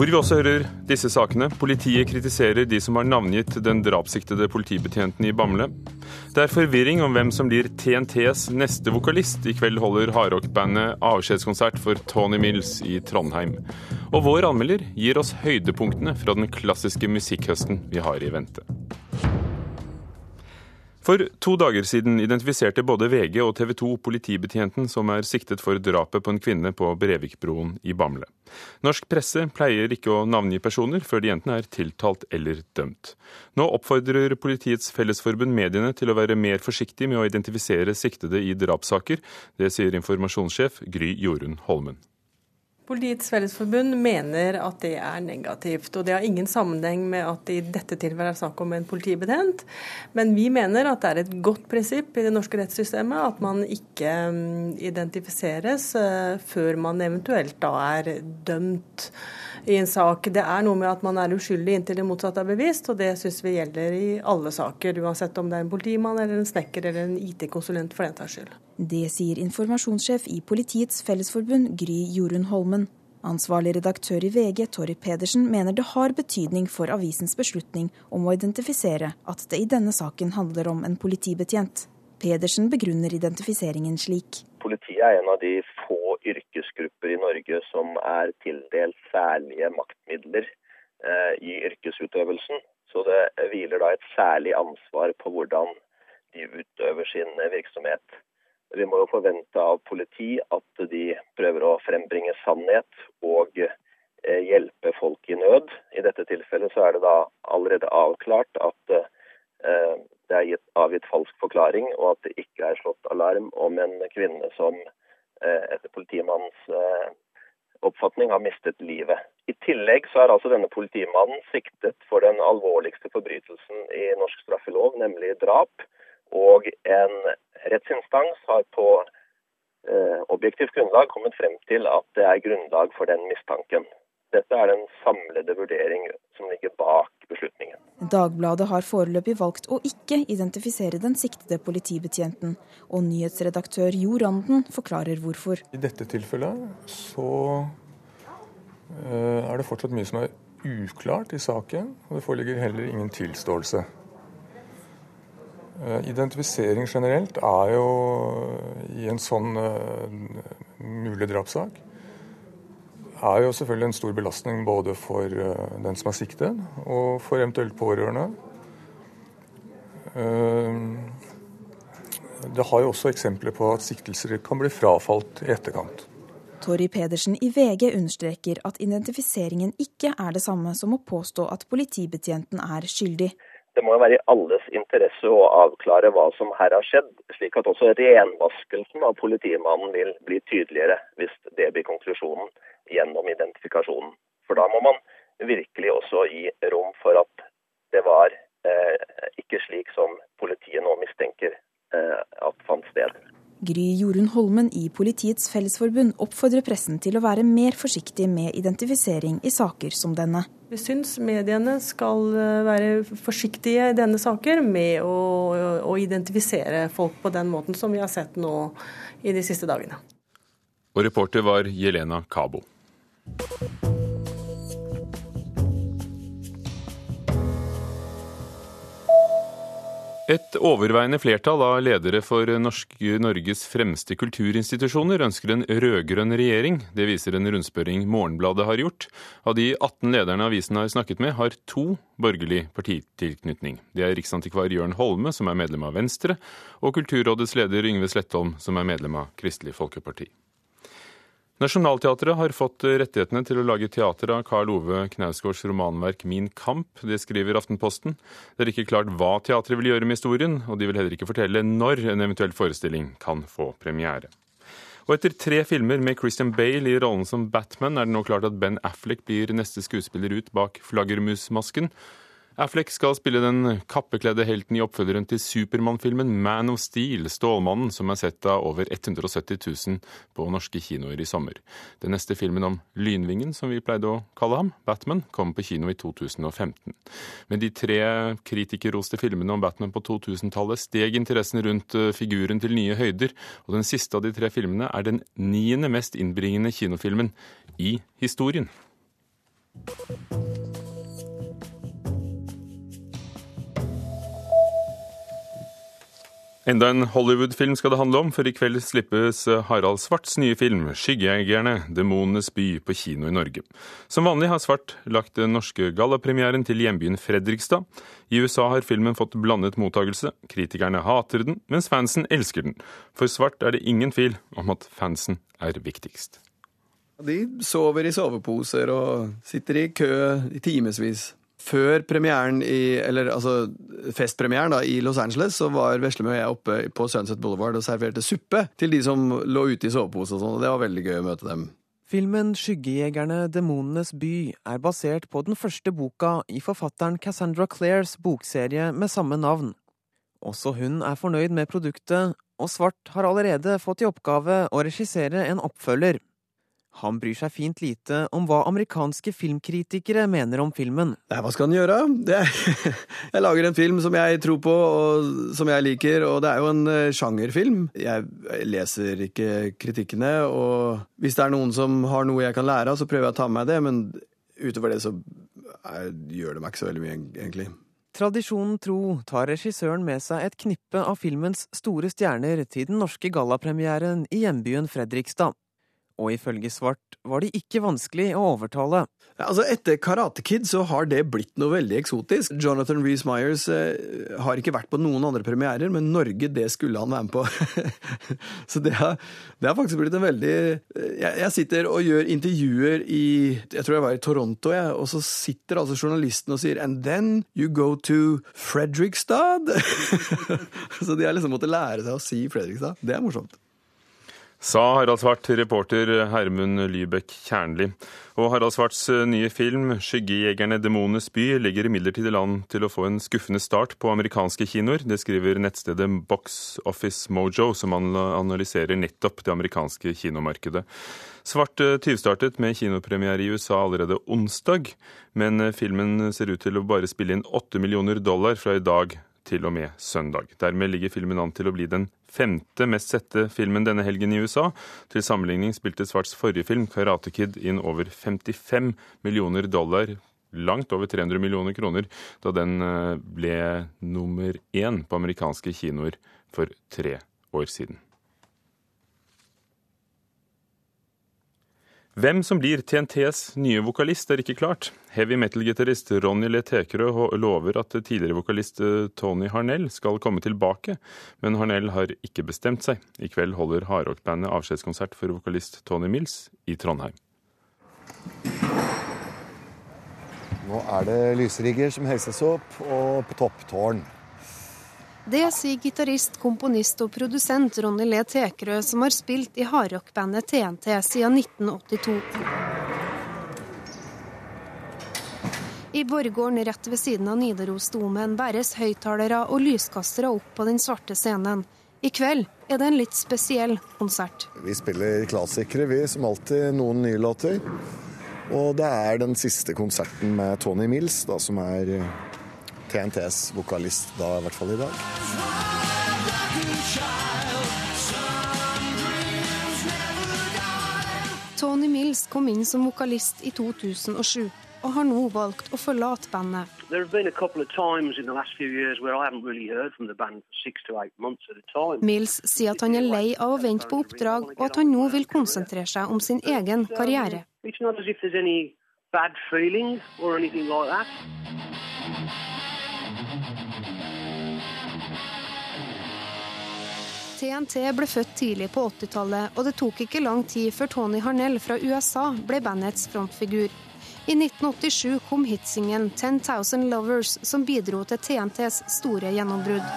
Hvor vi også hører disse sakene. Politiet kritiserer de som har navngitt den drapssiktede politibetjenten i Bamble. Det er forvirring om hvem som blir TNTs neste vokalist. I kveld holder hardrockbandet avskjedskonsert for Tony Mills i Trondheim. Og vår anmelder gir oss høydepunktene fra den klassiske musikkhøsten vi har i vente. For to dager siden identifiserte både VG og TV 2 politibetjenten som er siktet for drapet på en kvinne på Brevikbroen i Bamble. Norsk presse pleier ikke å navngi personer før de enten er tiltalt eller dømt. Nå oppfordrer Politiets Fellesforbund mediene til å være mer forsiktig med å identifisere siktede i drapssaker. Det sier informasjonssjef Gry Jorunn Holmen. Politiets Fellesforbund mener at det er negativt. og Det har ingen sammenheng med at det i dette tilfellet er snakk om en politibetjent. Men vi mener at det er et godt prinsipp i det norske rettssystemet at man ikke mm, identifiseres eh, før man eventuelt da er dømt i en sak. Det er noe med at man er uskyldig inntil det motsatte er bevist, og det syns vi gjelder i alle saker. Uansett om det er en politimann eller en snekker eller en IT-konsulent for den saks skyld. Det sier informasjonssjef i Politiets Fellesforbund, Gry Jorunn Holmen. Ansvarlig redaktør i VG, Torry Pedersen, mener det har betydning for avisens beslutning om å identifisere at det i denne saken handler om en politibetjent. Pedersen begrunner identifiseringen slik. Politiet er en av de få yrkesgrupper i Norge som er tildelt særlige maktmidler eh, i yrkesutøvelsen. Så det hviler da et særlig ansvar på hvordan de utøver sin virksomhet. Vi må jo forvente av politi at de prøver å frembringe sannhet og eh, hjelpe folk i nød. I dette tilfellet så er det da allerede avklart at eh, det er gitt, avgitt falsk forklaring, og at det ikke er slått alarm om en kvinne som etter politimannens eh, oppfatning har mistet livet. I tillegg så er altså denne politimannen siktet for den alvorligste forbrytelsen i norsk straffelov, nemlig drap. Og en rettsinstans har på eh, objektivt grunnlag kommet frem til at det er grunnlag for den mistanken. Dette er den samlede vurdering som ligger bak beslutningen. Dagbladet har foreløpig valgt å ikke identifisere den siktede politibetjenten, og nyhetsredaktør Jo Randen forklarer hvorfor. I dette tilfellet så eh, er det fortsatt mye som er uklart i saken, og det foreligger heller ingen tilståelse. Eh, identifisering generelt er jo i en sånn uh, mulig drapssak er jo selvfølgelig en stor belastning både for eh, den som er siktet, og for eventuelt pårørende. Eh, det har jo også eksempler på at siktelser kan bli frafalt i etterkant. Torry Pedersen i VG understreker at identifiseringen ikke er det samme som å påstå at politibetjenten er skyldig. Det må jo være i alles interesse å avklare hva som her har skjedd, slik at også renvaskelsen av politimannen vil bli tydeligere, hvis det blir konklusjonen gjennom identifikasjonen. For da må man virkelig også gi rom for at det var eh, ikke slik som politiet nå mistenker eh, at fant sted. Gry Jorunn Holmen i Politiets Fellesforbund oppfordrer pressen til å være mer forsiktig med identifisering i saker som denne. Vi syns mediene skal eh, være forsiktige i denne saker med å, å identifisere folk på den måten som vi har sett nå i de siste dagene. Og reporter var Jelena Kabo. Et overveiende flertall av ledere for norske, Norges fremste kulturinstitusjoner ønsker en rød-grønn regjering. Det viser en rundspørring Morgenbladet har gjort. Av de 18 lederne avisen har snakket med, har to borgerlig partitilknytning. Det er riksantikvar Jørn Holme, som er medlem av Venstre, og Kulturrådets leder Yngve Slettholm, som er medlem av Kristelig Folkeparti. Nationaltheatret har fått rettighetene til å lage teater av Karl Ove Knausgårds romanverk 'Min kamp'. Det skriver Aftenposten. Det er ikke klart hva teatret vil gjøre med historien, og de vil heller ikke fortelle når en eventuell forestilling kan få premiere. Og etter tre filmer med Christian Bale i rollen som Batman, er det nå klart at Ben Affleck blir neste skuespiller ut bak flaggermusmasken. Affleck skal spille den kappekledde helten i oppfølgeren til Supermann-filmen Man of Steel, Stålmannen, som er sett av over 170 000 på norske kinoer i sommer. Den neste filmen om Lynvingen, som vi pleide å kalle ham, Batman, kom på kino i 2015. Med de tre kritikerroste filmene om Batman på 2000-tallet steg interessen rundt eh, figuren til nye høyder, og den siste av de tre filmene er den niende mest innbringende kinofilmen i historien. Enda en Hollywood-film skal det handle om, for i kveld slippes Harald Svarts nye film 'Skyggejegerne demonenes by' på kino i Norge. Som vanlig har Svart lagt den norske gallapremieren til hjembyen Fredrikstad. I USA har filmen fått blandet mottakelse. Kritikerne hater den, mens fansen elsker den. For Svart er det ingen tvil om at fansen er viktigst. De sover i soveposer og sitter i kø i timevis. Før premieren i, eller altså festpremieren da, i Los Angeles, så var Veslemø og jeg oppe på Sunset Boulevard og serverte suppe til de som lå ute i sovepose og sånn, og det var veldig gøy å møte dem. Filmen 'Skyggejegerne demonenes by' er basert på den første boka i forfatteren Cassandra Clares bokserie med samme navn. Også hun er fornøyd med produktet, og Svart har allerede fått i oppgave å regissere en oppfølger. Han bryr seg fint lite om hva amerikanske filmkritikere mener om filmen. Nei, hva skal han gjøre? Er, jeg lager en film som jeg tror på, og som jeg liker, og det er jo en uh, sjangerfilm. Jeg leser ikke kritikkene, og hvis det er noen som har noe jeg kan lære av, så prøver jeg å ta med meg det, men utover det så jeg, gjør det meg ikke så veldig mye, egentlig. Tradisjonen tro tar regissøren med seg et knippe av filmens store stjerner til den norske gallapremieren i hjembyen Fredrikstad og ifølge Svart var det ikke vanskelig å overtale. Altså Etter Karate Kid så har det blitt noe veldig eksotisk. Jonathan Reece Myers eh, har ikke vært på noen andre premierer, men Norge, det skulle han være med på. så det har, det har, faktisk blitt en veldig jeg, jeg, sitter og gjør intervjuer i Jeg tror jeg var i Toronto, jeg, og så sitter altså journalisten og sier And then you go to Fredrikstad. så de har liksom måttet lære seg å si Fredrikstad. Det er morsomt sa Harald Svart reporter Hermund Lybekk Kjernli. Og Harald Svarts eh, nye film 'Skyggejegerne demonenes by' ligger imidlertid i land til å få en skuffende start på amerikanske kinoer. Det skriver nettstedet Box Office Mojo, som analyserer nettopp det amerikanske kinomarkedet. Svart eh, tyvstartet med kinopremiere i USA allerede onsdag, men eh, filmen ser ut til å bare spille inn 8 millioner dollar fra i dag til og med søndag. Dermed ligger filmen an til å bli den femte mest sette filmen denne helgen i USA. Til sammenligning spilte Svarts forrige film, 'Karate Kid', inn over 55 millioner dollar, langt over 300 millioner kroner, da den eh, ble nummer én på amerikanske kinoer for tre år siden. Hvem som blir TNTs nye vokalist, er ikke klart. Heavy metal-gitarist Ronny Le Tekerø lover at tidligere vokalist eh, Tony Harnell skal komme tilbake, men Harnell har ikke bestemt seg. I kveld holder hardrockbandet avskjedskonsert for vokalist Tony Mills i Trondheim. Nå er det lysrigger som heises opp, og på topptårn. Det sier gitarist, komponist og produsent Ronny Le Tekerø, som har spilt i hardrockbandet TNT siden 1982. I borggården rett ved siden av Nidarosdomen bæres høyttalere og lyskastere opp på den svarte scenen. I kveld er det en litt spesiell konsert. Vi spiller klassikere, vi, som alltid. Noen nye låter. Og det er den siste konserten med Tony Mills, da, som er TNTs vokalist da, i hvert fall i dag. Tony Mills kom inn som vokalist i 2007 og har nå valgt å forlate bandet. Mills sier at han er lei av å vente på oppdrag, og at han nå vil konsentrere seg om sin egen karriere. bad feelings or anything like that. TNT ble født tidlig på 80-tallet, og det tok ikke lang tid før Tony Harnell fra USA ble bandets frontfigur. I 1987 kom hitsingen 10,000 Lovers', som bidro til TNTs store gjennombrudd.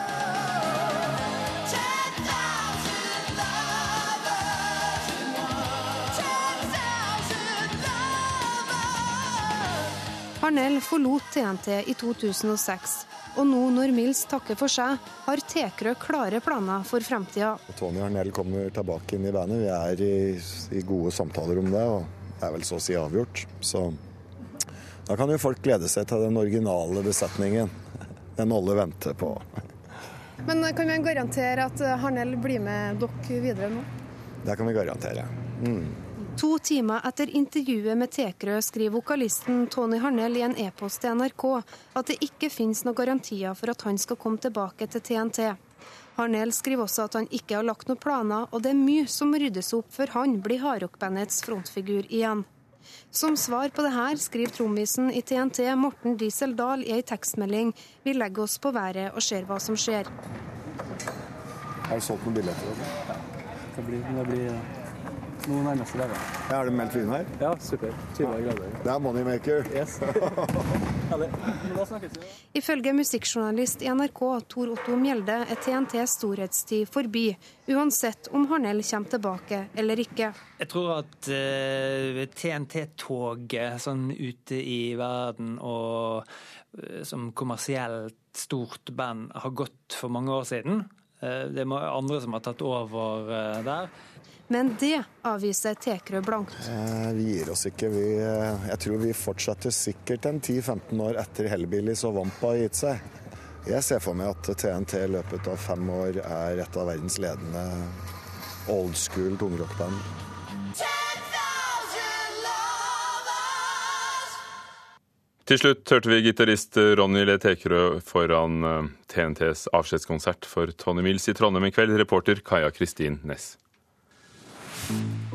Harnell forlot TNT i 2006, og nå når Mills takker for seg, har Tekrø klare planer for fremtida. Tony Arnell kommer tilbake inn i bandet. Vi er i, i, gode samtaler om det, og det er vel så å si avgjort. Så da kan jo folk glede seg til den originale besetningen. Den alle venter på. Men kan vi garantere at Harnell blir med dere videre nå? Det kan vi garantere. Mm. To timer etter intervjuet med Tekrø skriver vokalisten Tony Harnell i en e-post til NRK at det ikke finnes noen garantier for at han skal komme tilbake til TNT. Harnell skriver også at han ikke har lagt noen planer, og det er mye som må ryddes opp før han blir hardrockbandets frontfigur igjen. Som svar på det her skriver trommisen i TNT Morten Diesel Dahl i ei tekstmelding Vi legger oss på været og ser hva som skjer. Har du solgt noen billetter? Ja, det blir, det blir noen nærmeste dager. Ja, er det meldt vin her? Ja, super. 20 grader. Det er moneymaker. Yes. Ifølge musikkjournalist i NRK Tor Otto Mjelde er TNTs storhetstid forbi, uansett om Harnell kommer tilbake eller ikke. Jeg tror at uh, TNT-toget sånn ute i verden og uh, som kommersielt stort band har gått for mange år siden. Uh, det er andre som har tatt over der. Men det avviser Tekrø blankt. Eh, vi gir oss ikke. Vi, eh, jeg tror vi fortsetter sikkert en 10-15 år etter Hellbillies og Vampa har gitt seg. Jeg ser for meg at TNT i løpet av fem år er et av verdens ledende old school tungrockband. Til slutt hørte vi gitarist Ronny Le Tekerø foran eh, TNTs avskjedskonsert for Tony Mills i Trondheim i kveld. Reporter Kaja Kristin Næss.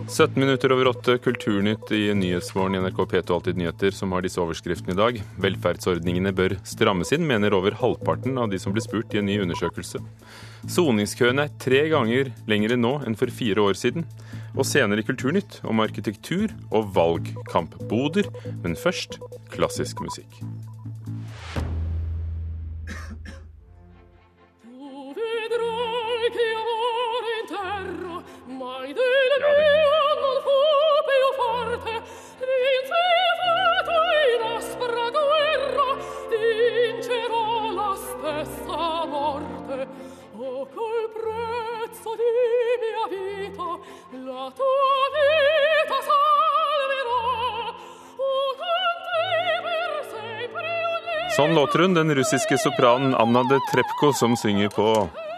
17 minutter over åtte, Kulturnytt i Nyhetsmorgen i NRK P2 Alltid nyheter, som har disse overskriftene i dag. Velferdsordningene bør strammes inn, mener over halvparten av de som ble spurt i en ny undersøkelse. Soningskøene er tre ganger lengre nå enn for fire år siden. Og senere i Kulturnytt om arkitektur og valgkampboder. Men først klassisk musikk. Sånn låter hun, den russiske sopranen Anna de Trepko, som synger på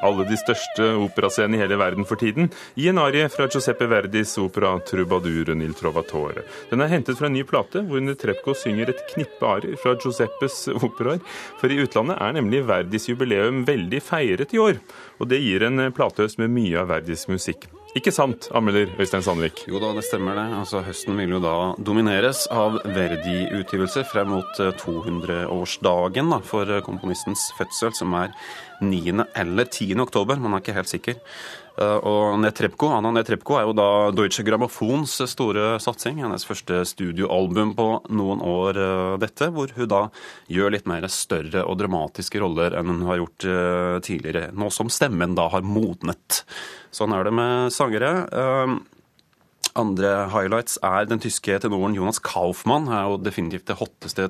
alle de største operascenene i hele verden for tiden, i en arie fra Giuseppe Verdis opera 'Trubaduren il Trovatore'. Den er hentet fra en ny plate, hvor de Trepko synger et knippe arier fra Giuseppes operaer. For i utlandet er nemlig Verdis jubileum veldig feiret i år, og det gir en platehøst med mye av Verdis musikk. Ikke sant, anmelder Øystein Sandvik? Jo da, det stemmer det. Altså, Høsten vil jo da domineres av Verdi-utgivelser frem mot 200-årsdagen eh, for eh, komponistens fødsel, som er 9. eller 10. oktober, man er ikke helt sikker. Eh, og Netrebko, Anna Netrebko er jo da Deutsche Grammofons store satsing. Hennes første studioalbum på noen år, dette, hvor hun da gjør litt mer større og dramatiske roller enn hun har gjort tidligere. Nå som stemmen da har modnet. Sånn er det med sangere. Andre highlights er den tyske tenoren Jonas Kaufmann. er jo definitivt det hotteste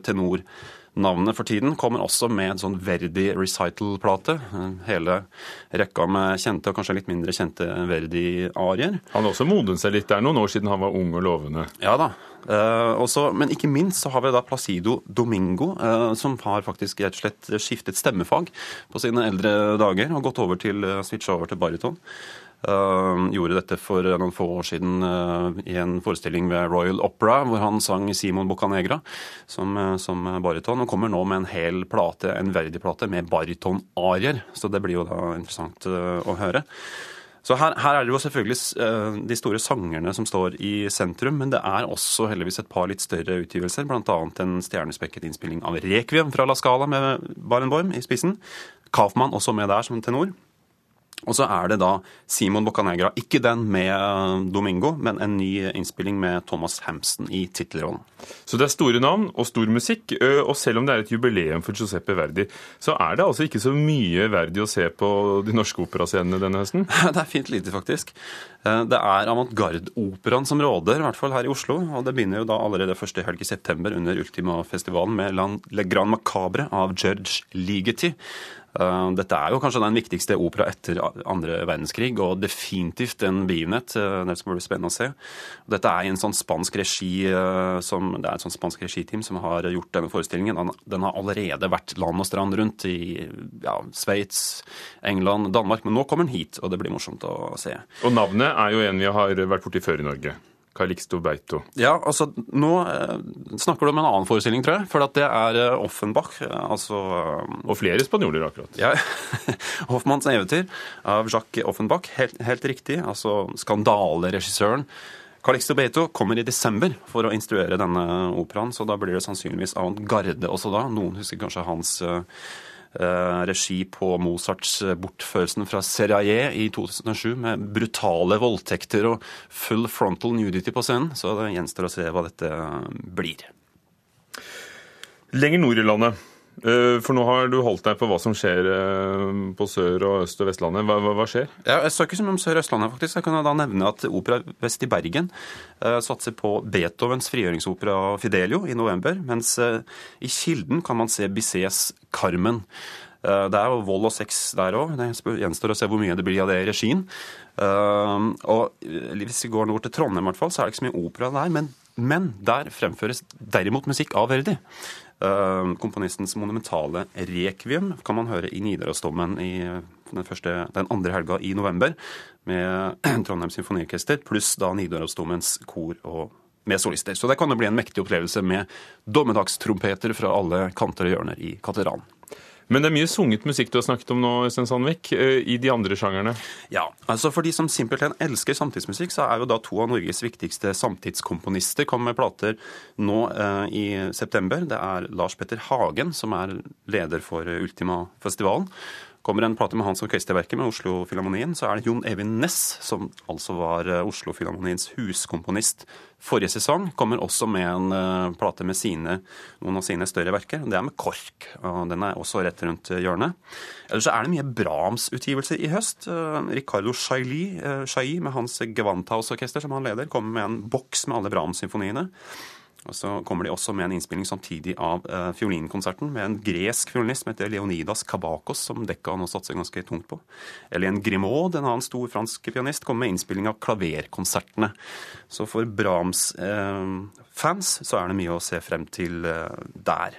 tenornavnet for tiden. Kommer også med en sånn Verdi recital-plate. Hele rekka med kjente og kanskje litt mindre kjente Verdi-arier. Han har også modnet seg litt. Det er noen år siden han var ung og lovende. Ja da. Uh, også, men ikke minst så har vi da Placido Domingo, uh, som har faktisk rett og slett skiftet stemmefag på sine eldre dager og gått over til, uh, switcha over til bariton. Uh, gjorde dette for noen få år siden uh, i en forestilling ved Royal Opera, hvor han sang Simon Bocanegra som, uh, som bariton. Og kommer nå med en hel plate, en verdig-plate med barytonarier. Så det blir jo da interessant å høre. Så her, her, er det jo selvfølgelig de store sangerne som står i sentrum, men det er også heldigvis et par litt større utgivelser, bl.a. en stjernespekket innspilling av Rekviem fra La Scala med Barenboim i spissen. Kaufmann også med der som tenor. Og så er det da Simon Boccanegra. Ikke den med Domingo, men en ny innspilling med Thomas Hampson i tittelrollen. Så det er store navn og stor musikk. Og selv om det er et jubileum for Giuseppe Verdi, så er det altså ikke så mye Verdi å se på de norske operascenene denne høsten? Det er fint lite, faktisk. Det er avantgarde-operaen som råder, i hvert fall her i Oslo. Og det begynner jo da allerede første helg i september under Ultima-festivalen med Le Grand Macabre av George Ligeti. Eh, dette er jo kanskje den viktigste opera etter andre verdenskrig, og definitivt en begivenhet. Eh, det skal bli spennende å se. Dette er en sånn spansk regi eh, som, Det er et sånn spansk regiteam som har gjort denne forestillingen. Den har allerede vært land og strand rundt i ja, Sveits, England, Danmark, men nå kommer den hit, og det blir morsomt å se. Og navnet er jo en vi har vært borti før i Norge. Calixto Beito. Ja, altså nå eh, snakker du om en annen forestilling, tror jeg. For at det er eh, Offenbach. Eh, altså Og flere spanjoler, akkurat. Ja. Hoffmanns eventyr av Jacques Offenbach. Helt, helt riktig. Altså skandaleregissøren. Calixto Beito kommer i desember for å instruere denne operaen, så da blir det sannsynligvis avantgarde også da. Noen husker kanskje hans regi på Mozarts eh, bortførelsen fra Seraye i 2007, med brutale voldtekter og full frontal nudity på scenen. Så det gjenstår å se hva dette blir. Lenger nord i landet Eh, for nå har du holdt deg på hva som skjer eh, på Sør- og Øst- og Vestlandet. Hva, hva, hva skjer? Ja, jeg snakker ikke så mye om Sør- og Østlandet, faktisk. Jeg kan da nevne at Opera Vest i Bergen uh, satser på Beethovens frigjøringsopera Fidelio i november, mens i Kilden kan man se Bissets Carmen. Det er jo vold og sex der òg. Det gjenstår å se hvor mye det blir av det i regien. og hvis vi går nord til Trondheim, i hvert fall, så er det ikke så mye opera der. Men, men der fremføres derimot musikk av Verdi. Eh, komponistens monumentale rekviem kan man høre i Nidarosdomen i den, første, den andre helga i november med Trondheim Symfoniorkester, pluss da Nidarosdomens kor og med solister. Så det kan jo bli en mektig opplevelse med dommedagstrompeter fra alle kanter og hjørner i katedralen. Men det er mye sunget musikk du har snakket om nå, Øystein Sandvik, eh, i de andre sjangerne? Ja, altså for de som simpelthen elsker samtidsmusikk, så er jo da to av Norges viktigste samtidskomponister kommet med plater nå eh, i september. Det er Lars Petter Hagen, som er leder for Ultima-festivalen. Kommer en plate med hans orkesterverker med Oslo-filharmonien, så er det Jon Evin Næss, som altså var eh, Oslo-filharmoniens huskomponist forrige sesong, kommer også med en uh, plate med sine, noen av sine større verker. Det er med KORK, og den er også rett rundt hjørnet. Ellers så er det mye Brahms-utgivelser i høst. Uh, Ricardo Chailly, med hans Gewandhaus-orkester som han leder, kommer med en boks med alle Brahms-symfoniene. Og Så kommer de også med en innspilling samtidig av uh, fiolinkonserten med en gresk fiolinist som heter Leonidas Kabakos, som Dekka nå satser ganske tungt på. Eller Grimaud, en annen stor fransk pianist, kommer med innspilling av klaverkonsertene. Så for Brahms-fans uh, så er det mye å se frem til uh, der.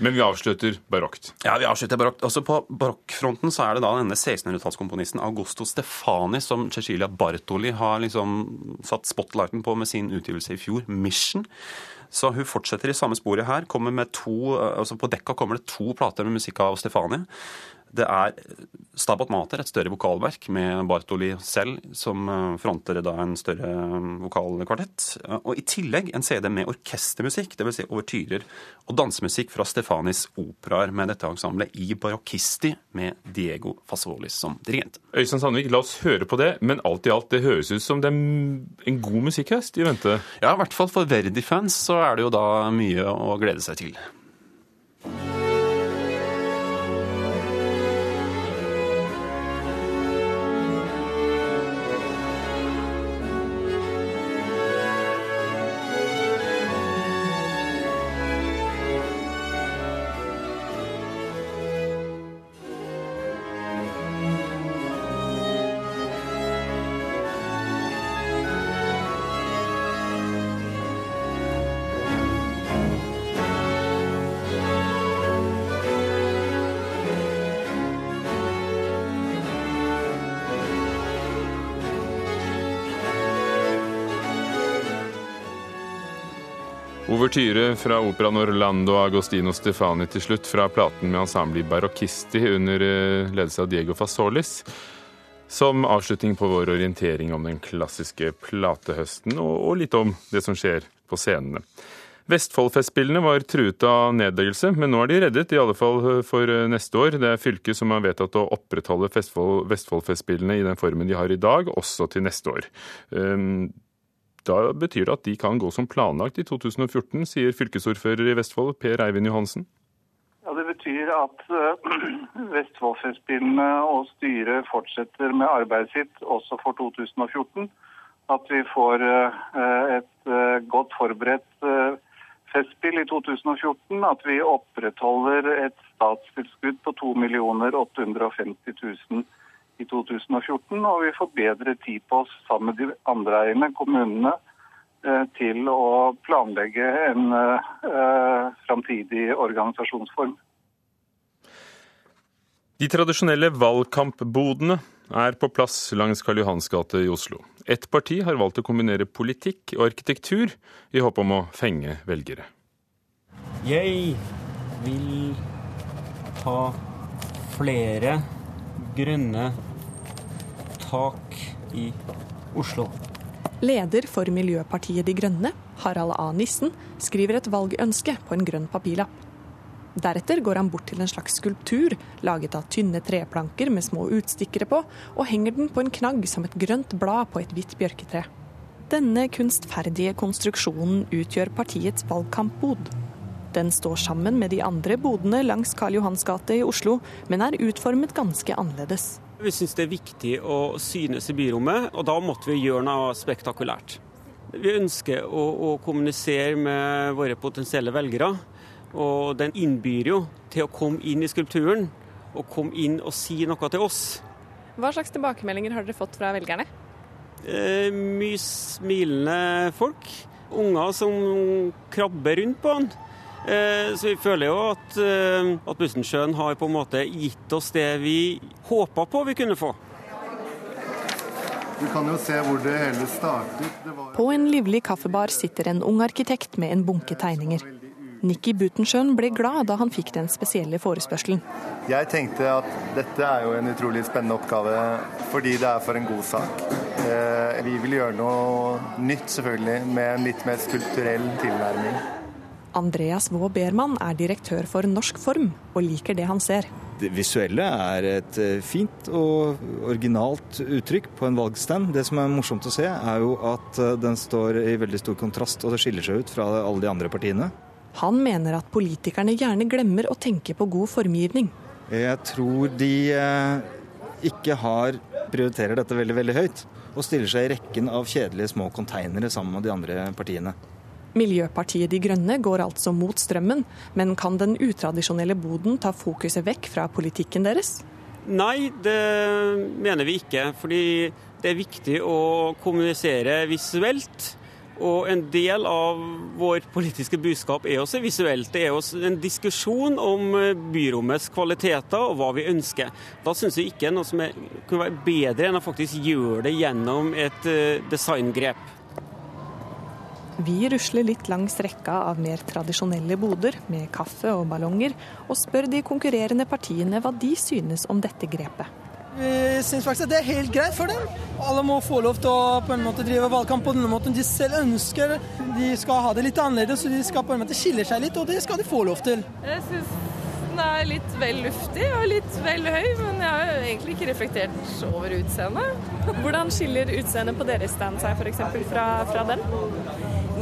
Men vi avslutter barokt. Ja, vi avslutter barokt. Også På barokkfronten så er det da denne 1600-tallskomponisten Augusto Stefani som Cecilia Bartoli har liksom satt spotlighten på med sin utgivelse i fjor, 'Mission'. Så hun fortsetter i samme sporet her. kommer med to, altså På dekka kommer det to plater med musikk av Stefani. Det er Stabat Mater, et større vokalverk med Bartoli selv, som eh, fronter da en større eh, vokalkvartett. Og i tillegg en CD med orkestermusikk, dvs. Si overtyrer og dansemusikk fra Stefanis operaer med dette ensemblet i barokkisti med Diego Fasolis som dirigent. Øystein Sandvik, la oss høre på det, men alt i alt, det høres ut som det er en god musikkhøst i vente? Ja, i hvert fall for Verdi-fans så er det jo da mye å glede seg til. Ouvertyre fra operaen Orlando Agostino Stefani til slutt, fra platen med ensemblet Barocchisti under eh, ledelse av Diego Fasolis. Som avslutning på vår orientering om den klassiske platehøsten, og litt om det som skjer på scenene. Vestfoldfestspillene var truet av nedleggelse, men nå er de reddet, i alle fall eh, for eh, neste år. Det er fylket som har vedtatt å opprettholde Vestfoldfestspillene i den formen de har i dag, også til neste år. Da betyr det at de kan gå som planlagt i 2014, sier fylkesordfører i Vestfold, Per Eivind Johansen. Ja, Det betyr at uh, Vestfoldfestspillene og styret fortsetter med arbeidet sitt også for 2014. At vi får uh, et uh, godt forberedt festspill i 2014. At vi opprettholder et statstilskudd på 2 850 000 i 2014, og vi får bedre tid på oss sammen med de andre eierne, kommunene, eh, til å planlegge en uh, framtidig organisasjonsform. De tradisjonelle valgkampbodene er på plass langs Karl Johans gate i Oslo. Ett parti har valgt å kombinere politikk og arkitektur i håp om å fenge velgere. Jeg vil ha flere grønne tak i Oslo. Leder for Miljøpartiet De Grønne, Harald A. Nissen, skriver et valgønske på en grønn papirlapp. Deretter går han bort til en slags skulptur laget av tynne treplanker med små utstikkere på, og henger den på en knagg som et grønt blad på et hvitt bjørketre. Denne kunstferdige konstruksjonen utgjør partiets valgkampbod. Den står sammen med de andre bodene langs Karl Johans gate i Oslo, men er utformet ganske annerledes. Vi syns det er viktig å synes i byrommet, og da måtte vi gjøre noe spektakulært. Vi ønsker å, å kommunisere med våre potensielle velgere, og den innbyr jo til å komme inn i skulpturen og komme inn og si noe til oss. Hva slags tilbakemeldinger har dere fått fra velgerne? Eh, mye smilende folk. Unger som krabber rundt på den. Eh, så vi føler jo at, eh, at Bussensjøen har på en måte gitt oss det vi håpa på vi kunne få. Du kan jo se hvor det hele startet. Det var... På en livlig kaffebar sitter en ung arkitekt med en bunke tegninger. Nikki Butensjøen ble glad da han fikk den spesielle forespørselen. Jeg tenkte at dette er jo en utrolig spennende oppgave fordi det er for en god sak. Eh, vi vil gjøre noe nytt, selvfølgelig, med en litt mer skulpturell tilnærming. Andreas Vaa Bermann er direktør for Norsk Form, og liker det han ser. Det visuelle er et eh, fint og originalt uttrykk på en valgstand. Det som er morsomt å se, er jo at eh, den står i veldig stor kontrast, og det skiller seg ut fra alle de andre partiene. Han mener at politikerne gjerne glemmer å tenke på god formgivning. Jeg tror de eh, ikke har prioriterer dette veldig, veldig høyt, og stiller seg i rekken av kjedelige små konteinere sammen med de andre partiene. Miljøpartiet De Grønne går altså mot strømmen, men kan den utradisjonelle boden ta fokuset vekk fra politikken deres? Nei, det mener vi ikke. Fordi det er viktig å kommunisere visuelt. Og en del av vår politiske budskap er også visuelt. Det er også en diskusjon om byrommets kvaliteter og hva vi ønsker. Da syns vi ikke noe som er, kunne være bedre enn å faktisk gjøre det gjennom et eh, designgrep. Vi rusler litt langs rekka av mer tradisjonelle boder med kaffe og ballonger, og spør de konkurrerende partiene hva de synes om dette grepet. Vi syns faktisk at det er helt greit for dem. Alle må få lov til å på en måte drive valgkamp på denne måten de selv ønsker. De skal ha det litt annerledes, og de skal på en måte skille seg litt, og det skal de få lov til. Jeg synes den er litt vel luftig og litt vel høy, men jeg har egentlig ikke reflektert over utseendet. Hvordan skiller utseendet på deres stand seg f.eks. Fra, fra den?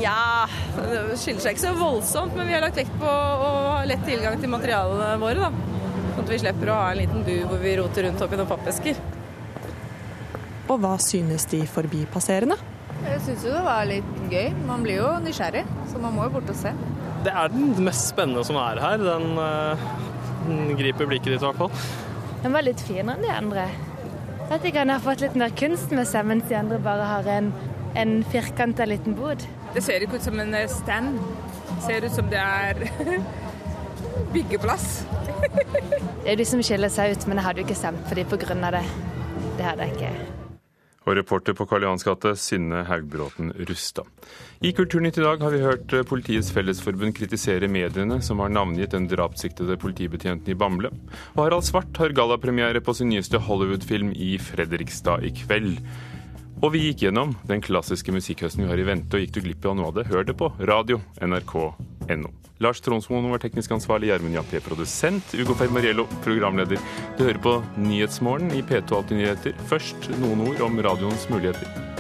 Ja, det skiller seg ikke så voldsomt, men vi har lagt vekt på å ha lett tilgang til materialene våre. da. Sånn at vi slipper å ha en liten bu hvor vi roter rundt oppi noen pappesker. Og hva synes de forbipasserende? Jeg syns jo det var litt gøy. Man blir jo nysgjerrig, så man må jo bort og se. Det er den mest spennende som er her. Den, eh, den griper blikket ditt i hvert fall. Den var litt finere enn de andre. Vet ikke, kan har fått litt mer kunst med seg, mens de andre bare har en, en firkanta liten bod. Det ser ikke ut som en eh, stand. Det ser ut som det er byggeplass. det er de som skiller seg ut, men jeg hadde jo ikke stemt for dem pga. det. Det hadde jeg ikke. Og reporter på Karl Johans gate, Synne Haugbråten Rustad. I Kulturnytt i dag har vi hørt eh, Politiets Fellesforbund kritisere mediene som har navngitt den drapssiktede politibetjenten i Bamble. Og Harald Svart har gallapremiere på sin nyeste Hollywood-film i Fredrikstad i kveld. Og vi gikk gjennom den klassiske musikkhøsten vi har i vente, og gikk du glipp av noe av det, hør det på radio nrk.no. Lars Tronsmoen var teknisk ansvarlig, Gjermund Jappé produsent, Ugo Fermariello programleder. Du hører på Nyhetsmorgen i P2 Alltid nyheter. Først noen ord om radioens muligheter.